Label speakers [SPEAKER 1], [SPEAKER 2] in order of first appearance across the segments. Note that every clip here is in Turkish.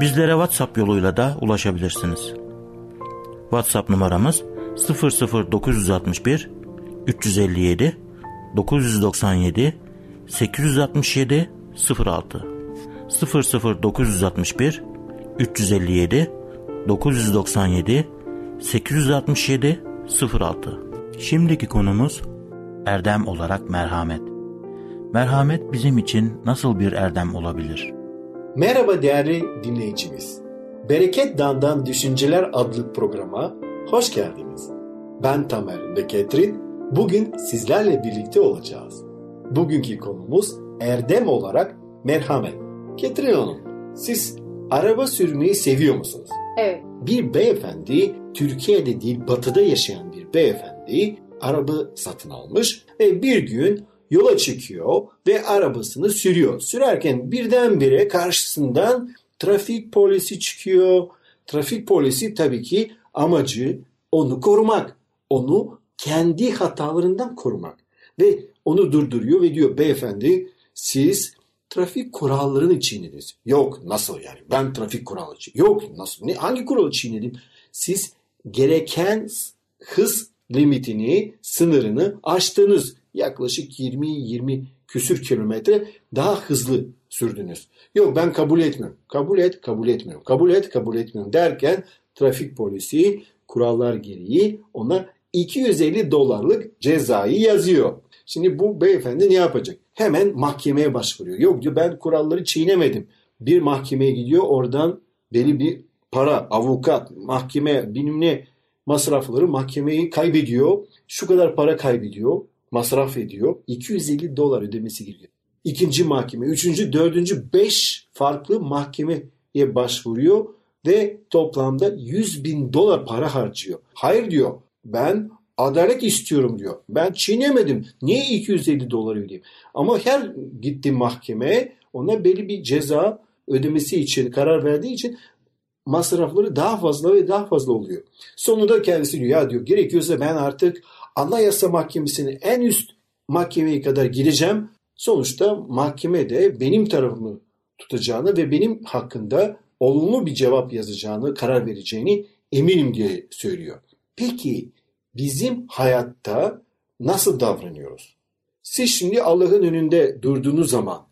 [SPEAKER 1] Bizlere WhatsApp yoluyla da ulaşabilirsiniz. WhatsApp numaramız 00961 357 997 867 06 00961 357 997 867 06 Şimdiki konumuz erdem olarak merhamet. Merhamet bizim için nasıl bir erdem olabilir?
[SPEAKER 2] Merhaba değerli dinleyicimiz. Bereket Dan'dan Düşünceler adlı programa hoş geldiniz. Ben Tamer ve Ketrin. Bugün sizlerle birlikte olacağız. Bugünkü konumuz erdem olarak merhamet. Ketrin Hanım, siz araba sürmeyi seviyor musunuz?
[SPEAKER 3] Evet.
[SPEAKER 2] Bir beyefendi, Türkiye'de değil batıda yaşayan bir beyefendi araba satın almış ve bir gün yola çıkıyor ve arabasını sürüyor. Sürerken birdenbire karşısından trafik polisi çıkıyor. Trafik polisi tabii ki amacı onu korumak. Onu kendi hatalarından korumak. Ve onu durduruyor ve diyor beyefendi siz trafik kurallarını çiğnediniz. Yok nasıl yani ben trafik kuralı çiğnedim. Yok nasıl ne, hangi kuralı çiğnedim? Siz gereken hız limitini, sınırını aştınız. Yaklaşık 20-20 küsür kilometre daha hızlı sürdünüz. Yok ben kabul etmiyorum. Kabul et, kabul etmiyorum. Kabul et, kabul etmiyorum derken trafik polisi kurallar gereği ona 250 dolarlık cezayı yazıyor. Şimdi bu beyefendi ne yapacak? Hemen mahkemeye başvuruyor. Yok diyor ben kuralları çiğnemedim. Bir mahkemeye gidiyor oradan belli bir para, avukat, mahkeme, bilmem masrafları mahkemeyi kaybediyor. Şu kadar para kaybediyor, masraf ediyor. 250 dolar ödemesi gerekiyor. İkinci mahkeme, üçüncü, dördüncü, beş farklı mahkemeye başvuruyor ve toplamda 100 bin dolar para harcıyor. Hayır diyor ben adalet istiyorum diyor. Ben çiğnemedim. Niye 250 dolar ödeyeyim? Ama her gitti mahkemeye ona belli bir ceza ödemesi için karar verdiği için masrafları daha fazla ve daha fazla oluyor. Sonunda kendisi diyor ya diyor gerekiyorsa ben artık Anayasa Mahkemesi'nin en üst mahkemeye kadar gideceğim. Sonuçta mahkeme de benim tarafımı tutacağını ve benim hakkında olumlu bir cevap yazacağını, karar vereceğini eminim diye söylüyor. Peki bizim hayatta nasıl davranıyoruz? Siz şimdi Allah'ın önünde durduğunuz zaman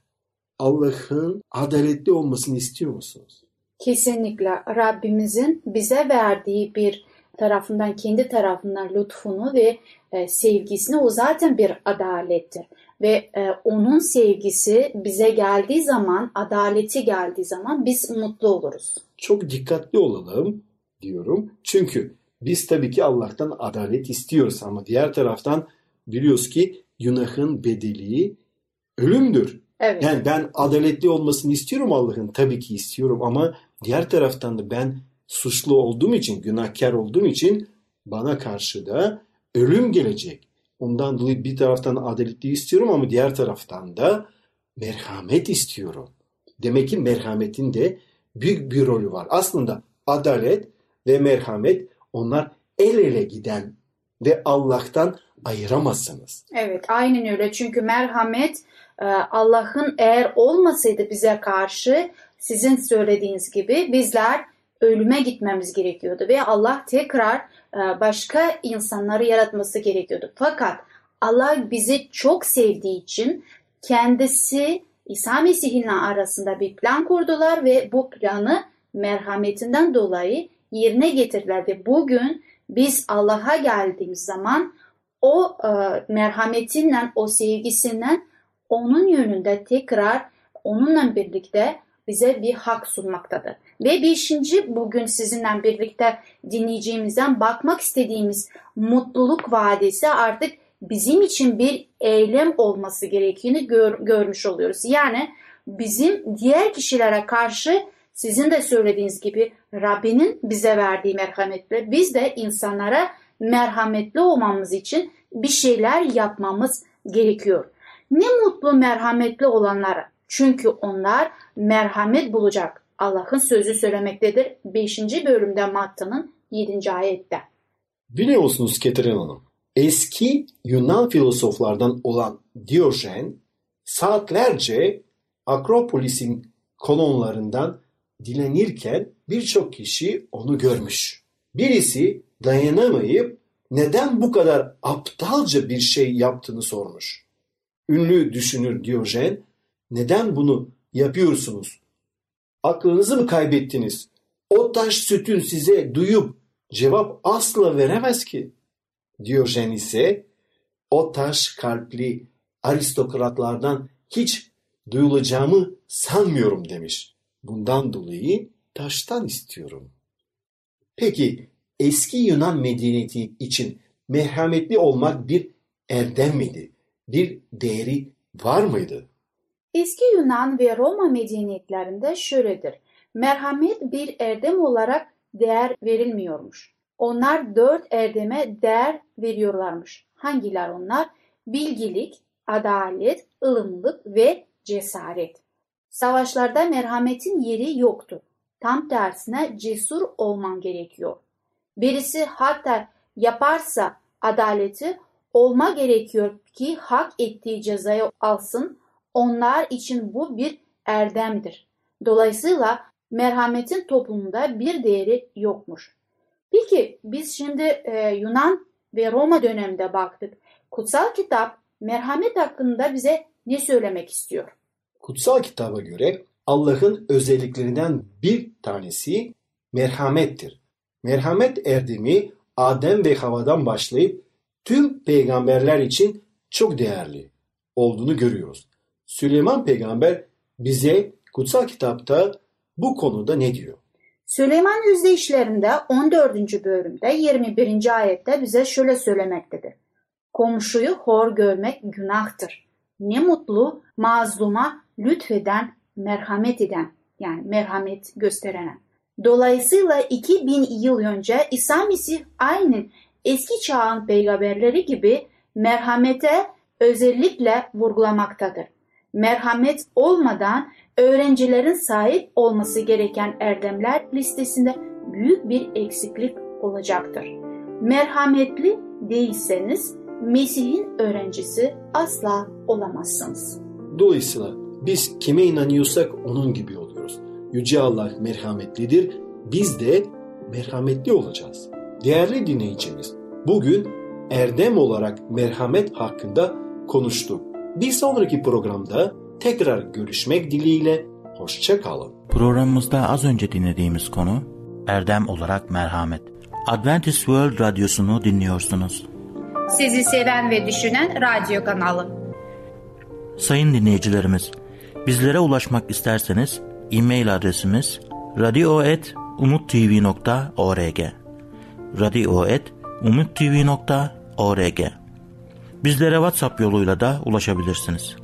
[SPEAKER 2] Allah'ın adaletli olmasını istiyor musunuz?
[SPEAKER 3] Kesinlikle Rabbimizin bize verdiği bir tarafından kendi tarafından lütfunu ve e, sevgisini o zaten bir adalettir. Ve e, onun sevgisi bize geldiği zaman, adaleti geldiği zaman biz mutlu oluruz.
[SPEAKER 2] Çok dikkatli olalım diyorum. Çünkü biz tabii ki Allah'tan adalet istiyoruz ama diğer taraftan biliyoruz ki günahın bedeli ölümdür.
[SPEAKER 3] Evet.
[SPEAKER 2] Yani ben adaletli olmasını istiyorum Allah'ın tabii ki istiyorum ama diğer taraftan da ben suçlu olduğum için, günahkar olduğum için bana karşı da ölüm gelecek. Ondan dolayı bir taraftan adaletli istiyorum ama diğer taraftan da merhamet istiyorum. Demek ki merhametin de büyük bir rolü var. Aslında adalet ve merhamet onlar el ele giden ve Allah'tan ayıramazsınız.
[SPEAKER 3] Evet aynen öyle çünkü merhamet e, Allah'ın eğer olmasaydı bize karşı sizin söylediğiniz gibi bizler ölüme gitmemiz gerekiyordu ve Allah tekrar e, başka insanları yaratması gerekiyordu. Fakat Allah bizi çok sevdiği için kendisi İsa Mesih'in arasında bir plan kurdular ve bu planı merhametinden dolayı yerine getirdiler ve bugün biz Allah'a geldiğimiz zaman o e, merhametinden, o sevgisinden onun yönünde tekrar onunla birlikte bize bir hak sunmaktadır. Ve beşinci bugün sizinle birlikte dinleyeceğimizden bakmak istediğimiz mutluluk vadesi artık bizim için bir eylem olması gerektiğini gör, görmüş oluyoruz. Yani bizim diğer kişilere karşı sizin de söylediğiniz gibi Rabbinin bize verdiği merhametle biz de insanlara merhametli olmamız için bir şeyler yapmamız gerekiyor. Ne mutlu merhametli olanlara. Çünkü onlar merhamet bulacak. Allah'ın sözü söylemektedir. 5. bölümde Matta'nın 7. ayette.
[SPEAKER 2] Biliyor musunuz Ketrin Hanım? Eski Yunan filozoflardan olan Diyojen saatlerce Akropolis'in kolonlarından dilenirken birçok kişi onu görmüş. Birisi dayanamayıp neden bu kadar aptalca bir şey yaptığını sormuş. Ünlü düşünür Diyojen, neden bunu yapıyorsunuz? Aklınızı mı kaybettiniz? O taş sütün size duyup cevap asla veremez ki. Diyojen ise o taş kalpli aristokratlardan hiç duyulacağımı sanmıyorum demiş. Bundan dolayı taştan istiyorum. Peki eski Yunan medeniyeti için merhametli olmak bir erdem miydi? Bir değeri var mıydı?
[SPEAKER 3] Eski Yunan ve Roma medeniyetlerinde şöyledir. Merhamet bir erdem olarak değer verilmiyormuş. Onlar dört erdeme değer veriyorlarmış. Hangiler onlar? Bilgilik, adalet, ılımlılık ve cesaret. Savaşlarda merhametin yeri yoktu. Tam tersine cesur olman gerekiyor. Birisi hatta yaparsa adaleti olma gerekiyor ki hak ettiği cezayı alsın. Onlar için bu bir erdemdir. Dolayısıyla merhametin toplumda bir değeri yokmuş. Peki biz şimdi e, Yunan ve Roma döneminde baktık. Kutsal kitap merhamet hakkında bize ne söylemek istiyor?
[SPEAKER 2] Kutsal kitaba göre Allah'ın özelliklerinden bir tanesi merhamettir. Merhamet erdemi Adem ve Hava'dan başlayıp tüm peygamberler için çok değerli olduğunu görüyoruz. Süleyman peygamber bize kutsal kitapta bu konuda ne diyor?
[SPEAKER 3] Süleyman Yüzdeyişlerinde 14. bölümde 21. ayette bize şöyle söylemektedir. Komşuyu hor görmek günahtır. Ne mutlu mazluma lütfeden, merhamet eden yani merhamet gösterene. Dolayısıyla 2000 yıl önce İsa Mesih aynı eski çağın peygamberleri gibi merhamete özellikle vurgulamaktadır. Merhamet olmadan öğrencilerin sahip olması gereken erdemler listesinde büyük bir eksiklik olacaktır. Merhametli değilseniz Mesih'in öğrencisi asla olamazsınız.
[SPEAKER 2] Dolayısıyla biz kime inanıyorsak onun gibi oluyoruz. Yüce Allah merhametlidir. Biz de merhametli olacağız. Değerli dinleyicimiz, bugün erdem olarak merhamet hakkında konuştuk. Bir sonraki programda tekrar görüşmek dileğiyle hoşça kalın.
[SPEAKER 1] Programımızda az önce dinlediğimiz konu erdem olarak merhamet. Adventist World Radyosu'nu dinliyorsunuz.
[SPEAKER 3] Sizi seven ve düşünen radyo kanalı.
[SPEAKER 1] Sayın dinleyicilerimiz, bizlere ulaşmak isterseniz e-mail adresimiz radio.umutv.org radio.umutv.org Bizlere WhatsApp yoluyla da ulaşabilirsiniz.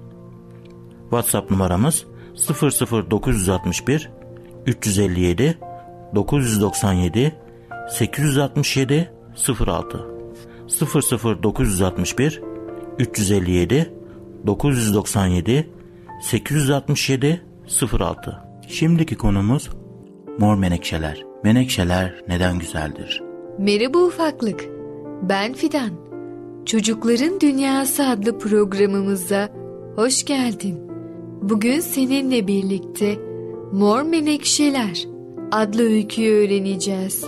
[SPEAKER 1] WhatsApp numaramız 00961 357 997 867 06 00961 357 997 867 06 Şimdiki konumuz mor menekşeler. Menekşeler neden güzeldir?
[SPEAKER 4] Merhaba ufaklık. Ben Fidan. Çocukların Dünyası adlı programımıza hoş geldin. Bugün seninle birlikte Mor Menekşeler adlı öyküyü öğreneceğiz.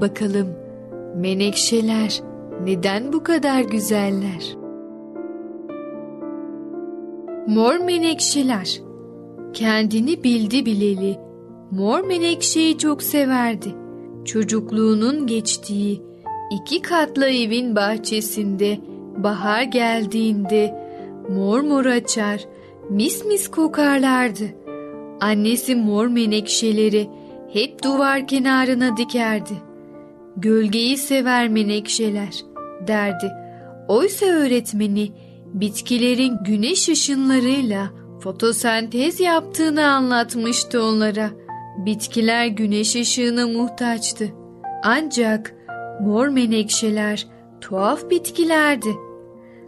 [SPEAKER 4] Bakalım menekşeler neden bu kadar güzeller? Mor menekşeler. Kendini bildi bileli mor menekşeyi çok severdi. Çocukluğunun geçtiği iki katlı evin bahçesinde bahar geldiğinde mor mor açar, mis mis kokarlardı. Annesi mor menekşeleri hep duvar kenarına dikerdi. Gölgeyi sever menekşeler derdi. Oysa öğretmeni bitkilerin güneş ışınlarıyla fotosentez yaptığını anlatmıştı onlara. Bitkiler güneş ışığına muhtaçtı. Ancak mor menekşeler tuhaf bitkilerdi.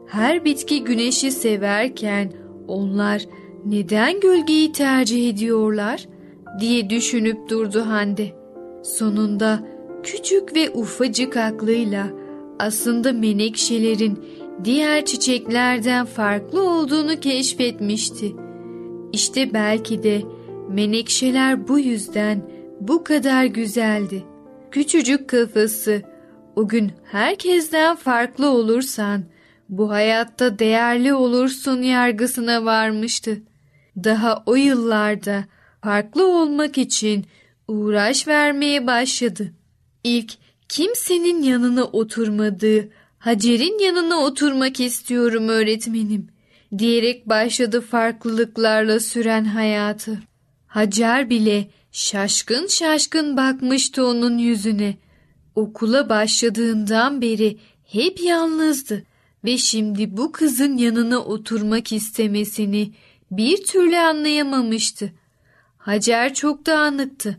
[SPEAKER 4] Her bitki güneşi severken onlar neden gölgeyi tercih ediyorlar diye düşünüp durdu Hande. Sonunda küçük ve ufacık aklıyla aslında menekşelerin diğer çiçeklerden farklı olduğunu keşfetmişti. İşte belki de menekşeler bu yüzden bu kadar güzeldi. Küçücük kafası, o gün herkesten farklı olursan, bu hayatta değerli olursun yargısına varmıştı. Daha o yıllarda farklı olmak için uğraş vermeye başladı. İlk kimsenin yanına oturmadığı Hacer'in yanına oturmak istiyorum öğretmenim diyerek başladı farklılıklarla süren hayatı. Hacer bile şaşkın şaşkın bakmıştı onun yüzüne. Okula başladığından beri hep yalnızdı ve şimdi bu kızın yanına oturmak istemesini bir türlü anlayamamıştı. Hacer çok dağınıktı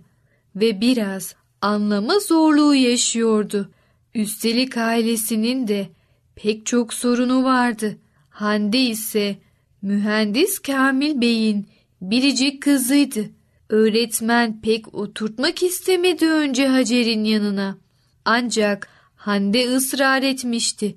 [SPEAKER 4] ve biraz anlama zorluğu yaşıyordu. Üstelik ailesinin de pek çok sorunu vardı. Hande ise mühendis Kamil Bey'in biricik kızıydı. Öğretmen pek oturtmak istemedi önce Hacer'in yanına. Ancak Hande ısrar etmişti.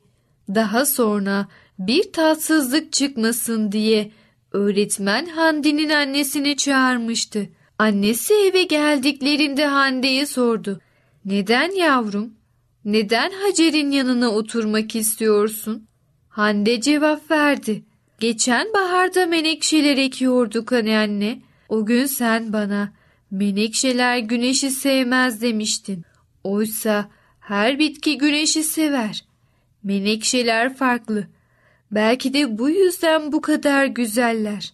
[SPEAKER 4] Daha sonra bir tatsızlık çıkmasın diye öğretmen Hande'nin annesini çağırmıştı. Annesi eve geldiklerinde Hande'ye sordu. Neden yavrum? Neden Hacer'in yanına oturmak istiyorsun? Hande cevap verdi. Geçen baharda menekşeler ekiyorduk hani anne. O gün sen bana menekşeler güneşi sevmez demiştin. Oysa her bitki güneşi sever. Menekşeler farklı. Belki de bu yüzden bu kadar güzeller.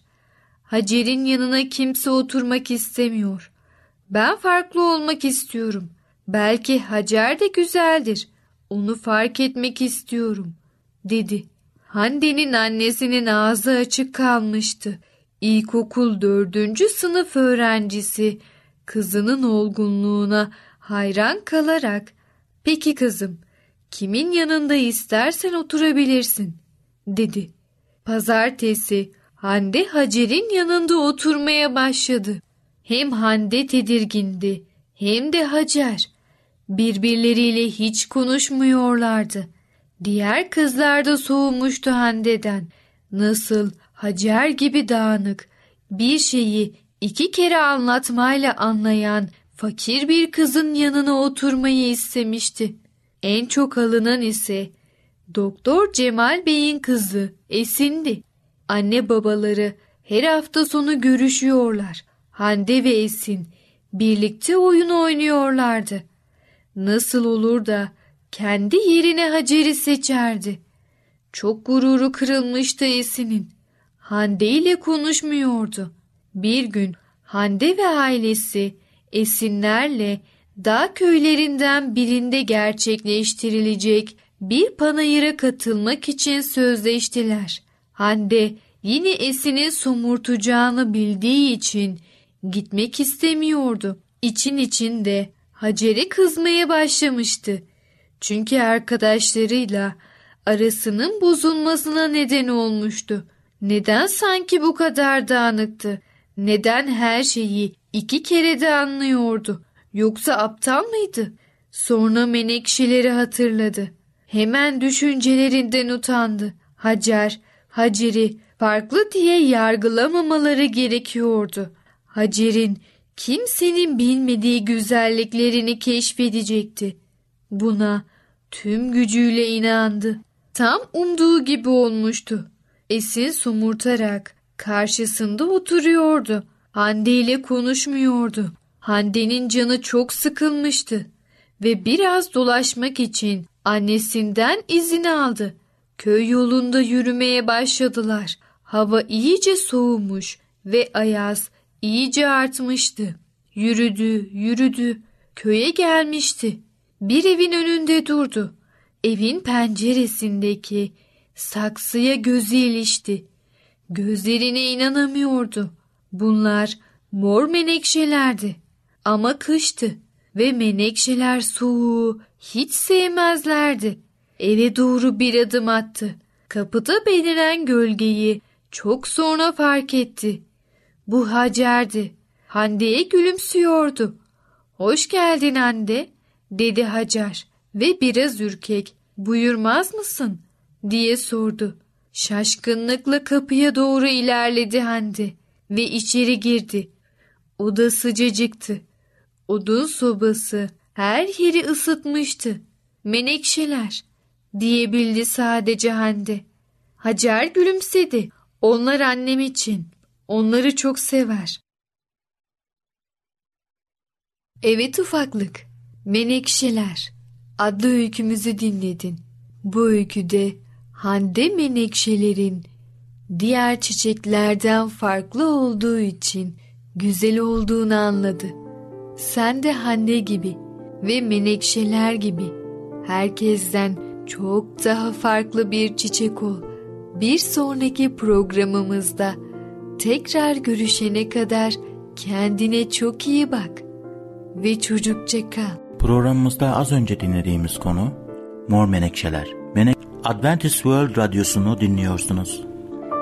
[SPEAKER 4] Hacer'in yanına kimse oturmak istemiyor. Ben farklı olmak istiyorum. Belki Hacer de güzeldir. Onu fark etmek istiyorum, dedi. Hande'nin annesinin ağzı açık kalmıştı. İlkokul dördüncü sınıf öğrencisi kızının olgunluğuna hayran kalarak ''Peki kızım, kimin yanında istersen oturabilirsin.'' dedi. Pazartesi Hande Hacer'in yanında oturmaya başladı. Hem Hande tedirgindi hem de Hacer. Birbirleriyle hiç konuşmuyorlardı. Diğer kızlar da soğumuştu Hande'den. Nasıl Hacer gibi dağınık, bir şeyi iki kere anlatmayla anlayan fakir bir kızın yanına oturmayı istemişti. En çok alınan ise Doktor Cemal Bey'in kızı Esin'di. Anne babaları her hafta sonu görüşüyorlar. Hande ve Esin birlikte oyun oynuyorlardı. Nasıl olur da kendi yerine Hacer'i seçerdi. Çok gururu kırılmıştı Esin'in. Hande ile konuşmuyordu. Bir gün Hande ve ailesi Esinlerle dağ köylerinden birinde gerçekleştirilecek bir panayıra katılmak için sözleştiler. Hande yine Esin'in somurtacağını bildiği için gitmek istemiyordu. İçin içinde Hacer'e kızmaya başlamıştı. Çünkü arkadaşlarıyla arasının bozulmasına neden olmuştu. Neden sanki bu kadar dağınıktı? Neden her şeyi iki kere de anlıyordu? Yoksa aptal mıydı? Sonra menekşeleri hatırladı. Hemen düşüncelerinden utandı. Hacer, Hacer'i farklı diye yargılamamaları gerekiyordu. Hacer'in kimsenin bilmediği güzelliklerini keşfedecekti. Buna tüm gücüyle inandı. Tam umduğu gibi olmuştu. Esin somurtarak karşısında oturuyordu. Hande ile konuşmuyordu. Hande'nin canı çok sıkılmıştı ve biraz dolaşmak için annesinden izin aldı. Köy yolunda yürümeye başladılar. Hava iyice soğumuş ve ayaz iyice artmıştı. Yürüdü, yürüdü. Köye gelmişti. Bir evin önünde durdu. Evin penceresindeki saksıya gözü ilişti. Gözlerine inanamıyordu. Bunlar mor menekşelerdi. Ama kıştı ve menekşeler soğuğu hiç sevmezlerdi. Eve doğru bir adım attı. Kapıda beliren gölgeyi çok sonra fark etti. Bu Hacer'di. Hande'ye gülümsüyordu. Hoş geldin Hande, dedi Hacer ve biraz ürkek. Buyurmaz mısın? diye sordu. Şaşkınlıkla kapıya doğru ilerledi Hande ve içeri girdi. Oda sıcacıktı. Odun sobası her yeri ısıtmıştı. Menekşeler diyebildi sadece Hande. Hacer gülümsedi. Onlar annem için. Onları çok sever. Evet ufaklık. Menekşeler adlı öykümüzü dinledin. Bu öyküde Hande menekşelerin diğer çiçeklerden farklı olduğu için güzel olduğunu anladı. Sen de Hande gibi ve menekşeler gibi herkesten çok daha farklı bir çiçek ol. Bir sonraki programımızda tekrar görüşene kadar kendine çok iyi bak ve çocukça kal.
[SPEAKER 1] Programımızda az önce dinlediğimiz konu Mor Menekşeler. Menek Adventist World Radyosu'nu dinliyorsunuz.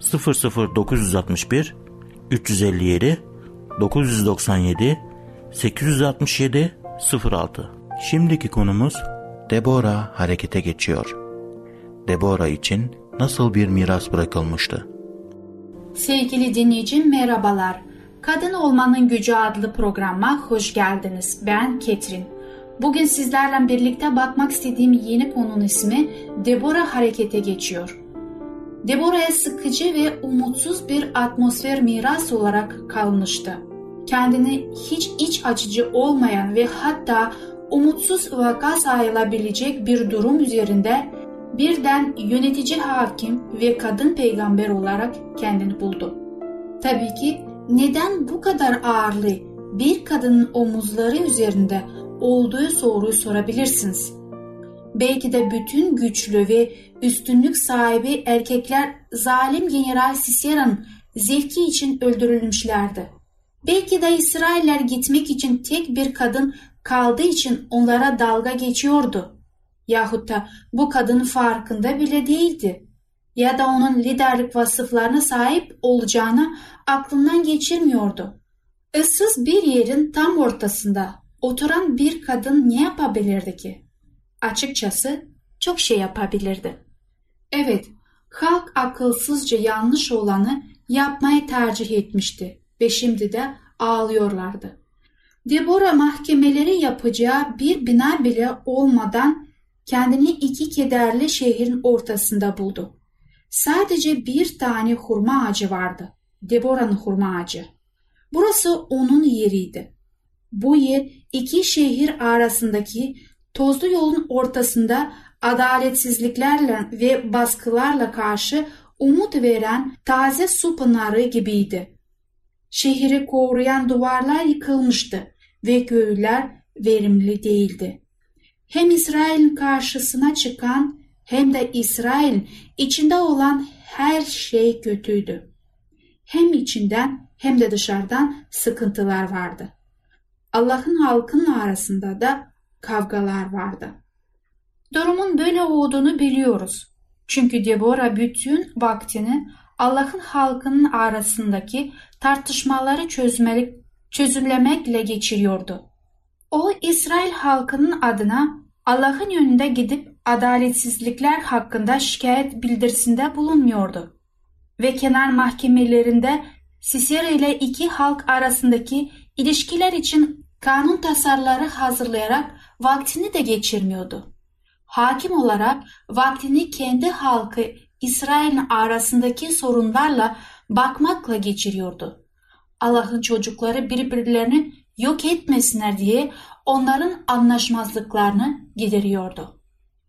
[SPEAKER 1] 00961 357 997 867 06 Şimdiki konumuz Debora harekete geçiyor. Debora için nasıl bir miras bırakılmıştı?
[SPEAKER 5] Sevgili dinleyicim merhabalar. Kadın Olmanın Gücü adlı programa hoş geldiniz. Ben Ketrin. Bugün sizlerle birlikte bakmak istediğim yeni konunun ismi Deborah harekete geçiyor. Deborah'a sıkıcı ve umutsuz bir atmosfer miras olarak kalmıştı. Kendini hiç iç açıcı olmayan ve hatta umutsuz vaka sayılabilecek bir durum üzerinde birden yönetici hakim ve kadın peygamber olarak kendini buldu. Tabii ki neden bu kadar ağırlığı bir kadının omuzları üzerinde olduğu soruyu sorabilirsiniz. Belki de bütün güçlü ve üstünlük sahibi erkekler zalim General Cicero'nun zevki için öldürülmüşlerdi. Belki de İsrailler gitmek için tek bir kadın kaldığı için onlara dalga geçiyordu. Yahut da bu kadın farkında bile değildi. Ya da onun liderlik vasıflarına sahip olacağını aklından geçirmiyordu. Issız bir yerin tam ortasında oturan bir kadın ne yapabilirdi ki? Açıkçası çok şey yapabilirdi. Evet, halk akılsızca yanlış olanı yapmayı tercih etmişti ve şimdi de ağlıyorlardı. Deborah mahkemeleri yapacağı bir bina bile olmadan kendini iki kederli şehrin ortasında buldu. Sadece bir tane hurma ağacı vardı. Deborah'ın hurma ağacı. Burası onun yeriydi. Bu yer iki şehir arasındaki tozlu yolun ortasında adaletsizliklerle ve baskılarla karşı umut veren taze su pınarı gibiydi. Şehri koruyan duvarlar yıkılmıştı ve köyler verimli değildi. Hem İsrail'in karşısına çıkan hem de İsrail içinde olan her şey kötüydü. Hem içinden hem de dışarıdan sıkıntılar vardı. Allah'ın halkının arasında da kavgalar vardı. Durumun böyle olduğunu biliyoruz. Çünkü Deborah bütün vaktini Allah'ın halkının arasındaki tartışmaları çözmelik, çözümlemekle geçiriyordu. O İsrail halkının adına Allah'ın yönünde gidip adaletsizlikler hakkında şikayet bildirisinde bulunmuyordu. Ve kenar mahkemelerinde Sisera ile iki halk arasındaki ilişkiler için kanun tasarları hazırlayarak vaktini de geçirmiyordu. Hakim olarak vaktini kendi halkı İsrail'in arasındaki sorunlarla bakmakla geçiriyordu. Allah'ın çocukları birbirlerini yok etmesinler diye onların anlaşmazlıklarını gideriyordu.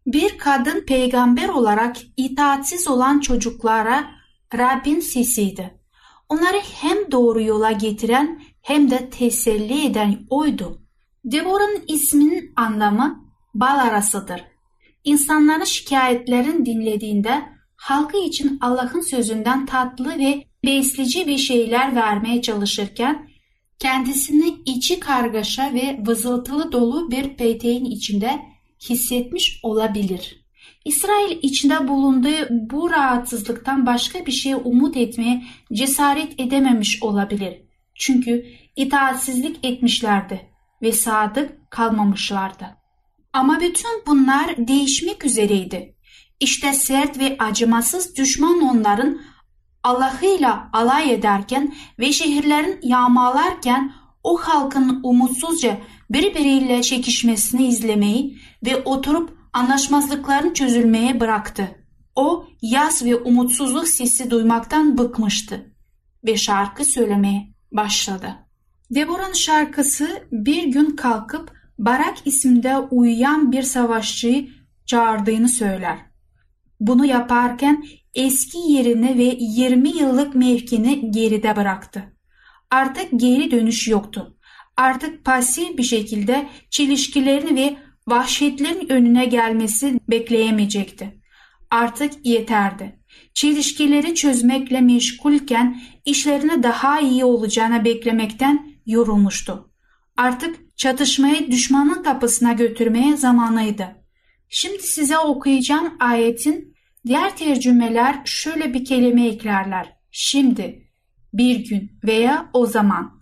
[SPEAKER 5] Bir kadın peygamber olarak itaatsiz olan çocuklara Rabbin sesiydi. Onları hem doğru yola getiren hem de teselli eden oydu. Deborah'ın isminin anlamı bal arasıdır. İnsanların şikayetlerini dinlediğinde halkı için Allah'ın sözünden tatlı ve besleyici bir şeyler vermeye çalışırken kendisini içi kargaşa ve vızıltılı dolu bir peteğin içinde hissetmiş olabilir. İsrail içinde bulunduğu bu rahatsızlıktan başka bir şeye umut etmeye cesaret edememiş olabilir. Çünkü itaatsizlik etmişlerdi ve sadık kalmamışlardı. Ama bütün bunlar değişmek üzereydi. İşte sert ve acımasız düşman onların Allah'ıyla alay ederken ve şehirlerin yağmalarken o halkın umutsuzca birbiriyle çekişmesini izlemeyi ve oturup anlaşmazlıkların çözülmeye bıraktı. O yaz ve umutsuzluk sesi duymaktan bıkmıştı ve şarkı söylemeye başladı. Deborah'ın şarkısı bir gün kalkıp Barak isimde uyuyan bir savaşçıyı çağırdığını söyler. Bunu yaparken eski yerini ve 20 yıllık mevkini geride bıraktı. Artık geri dönüş yoktu. Artık pasif bir şekilde çelişkilerini ve vahşetlerin önüne gelmesi bekleyemeyecekti. Artık yeterdi. Çelişkileri çözmekle meşgulken işlerine daha iyi olacağına beklemekten yorulmuştu. Artık çatışmayı düşmanın kapısına götürmeye zamanıydı. Şimdi size okuyacağım ayetin diğer tercümeler şöyle bir kelime eklerler. Şimdi, bir gün veya o zaman.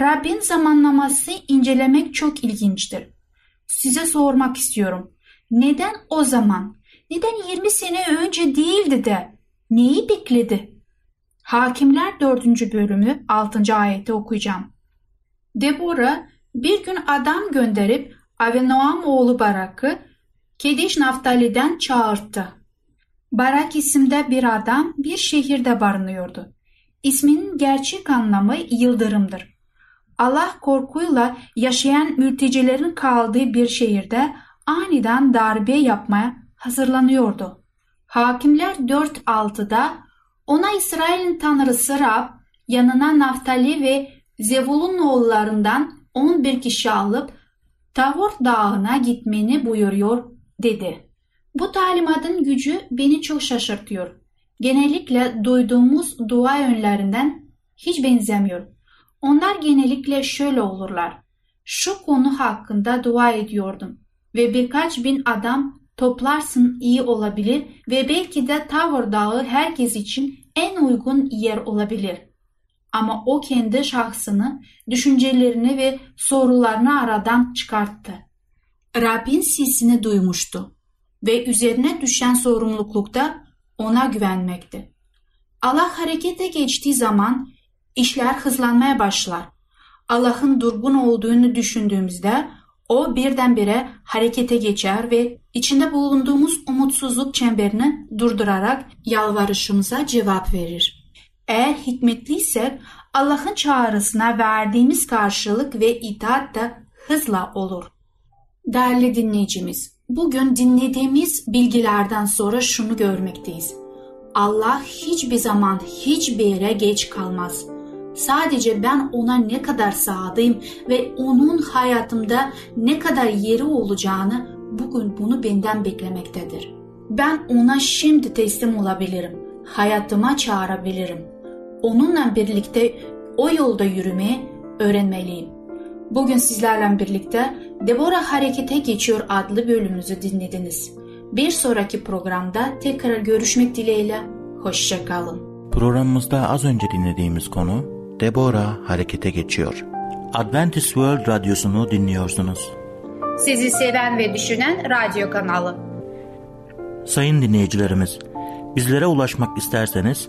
[SPEAKER 5] Rabbin zamanlaması incelemek çok ilginçtir. Size sormak istiyorum. Neden o zaman? Neden 20 sene önce değildi de? Neyi bekledi? Hakimler 4. bölümü 6. ayeti okuyacağım. Deborah bir gün adam gönderip Avinoam oğlu Barak'ı Kediş Naftali'den çağırttı. Barak isimde bir adam bir şehirde barınıyordu. İsminin gerçek anlamı yıldırımdır. Allah korkuyla yaşayan mültecilerin kaldığı bir şehirde aniden darbe yapmaya hazırlanıyordu. Hakimler 4.6'da ona İsrail'in tanrısı Rab yanına Naftali ve Zevul'un oğullarından 11 kişi alıp Tavor dağına gitmeni buyuruyor dedi. Bu talimatın gücü beni çok şaşırtıyor. Genellikle duyduğumuz dua yönlerinden hiç benzemiyor. Onlar genellikle şöyle olurlar. Şu konu hakkında dua ediyordum ve birkaç bin adam toplarsın iyi olabilir ve belki de Tavor Dağı herkes için en uygun yer olabilir. Ama o kendi şahsını, düşüncelerini ve sorularını aradan çıkarttı. Rabbin sesini duymuştu ve üzerine düşen sorumlulukta ona güvenmekti. Allah harekete geçtiği zaman işler hızlanmaya başlar. Allah'ın durgun olduğunu düşündüğümüzde o birdenbire harekete geçer ve içinde bulunduğumuz umutsuzluk çemberini durdurarak yalvarışımıza cevap verir. Eğer hikmetliysek Allah'ın çağrısına verdiğimiz karşılık ve itaat da hızla olur. Değerli dinleyicimiz, bugün dinlediğimiz bilgilerden sonra şunu görmekteyiz. Allah hiçbir zaman hiçbir yere geç kalmaz. Sadece ben ona ne kadar sadığım ve onun hayatımda ne kadar yeri olacağını bugün bunu benden beklemektedir. Ben ona şimdi teslim olabilirim. Hayatıma çağırabilirim. Onunla birlikte o yolda yürümeye öğrenmeliyim. Bugün sizlerle birlikte Deborah Harekete Geçiyor adlı bölümümüzü dinlediniz. Bir sonraki programda tekrar görüşmek dileğiyle, hoşçakalın.
[SPEAKER 1] Programımızda az önce dinlediğimiz konu Deborah harekete geçiyor. Adventist World Radyosu'nu dinliyorsunuz.
[SPEAKER 5] Sizi seven ve düşünen radyo kanalı.
[SPEAKER 1] Sayın dinleyicilerimiz, bizlere ulaşmak isterseniz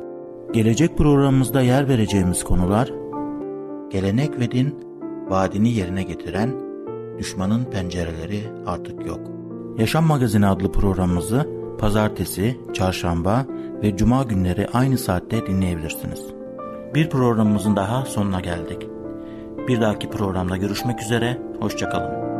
[SPEAKER 1] Gelecek programımızda yer vereceğimiz konular Gelenek ve din vaadini yerine getiren düşmanın pencereleri artık yok. Yaşam Magazini adlı programımızı pazartesi, çarşamba ve cuma günleri aynı saatte dinleyebilirsiniz. Bir programımızın daha sonuna geldik. Bir dahaki programda görüşmek üzere, hoşçakalın.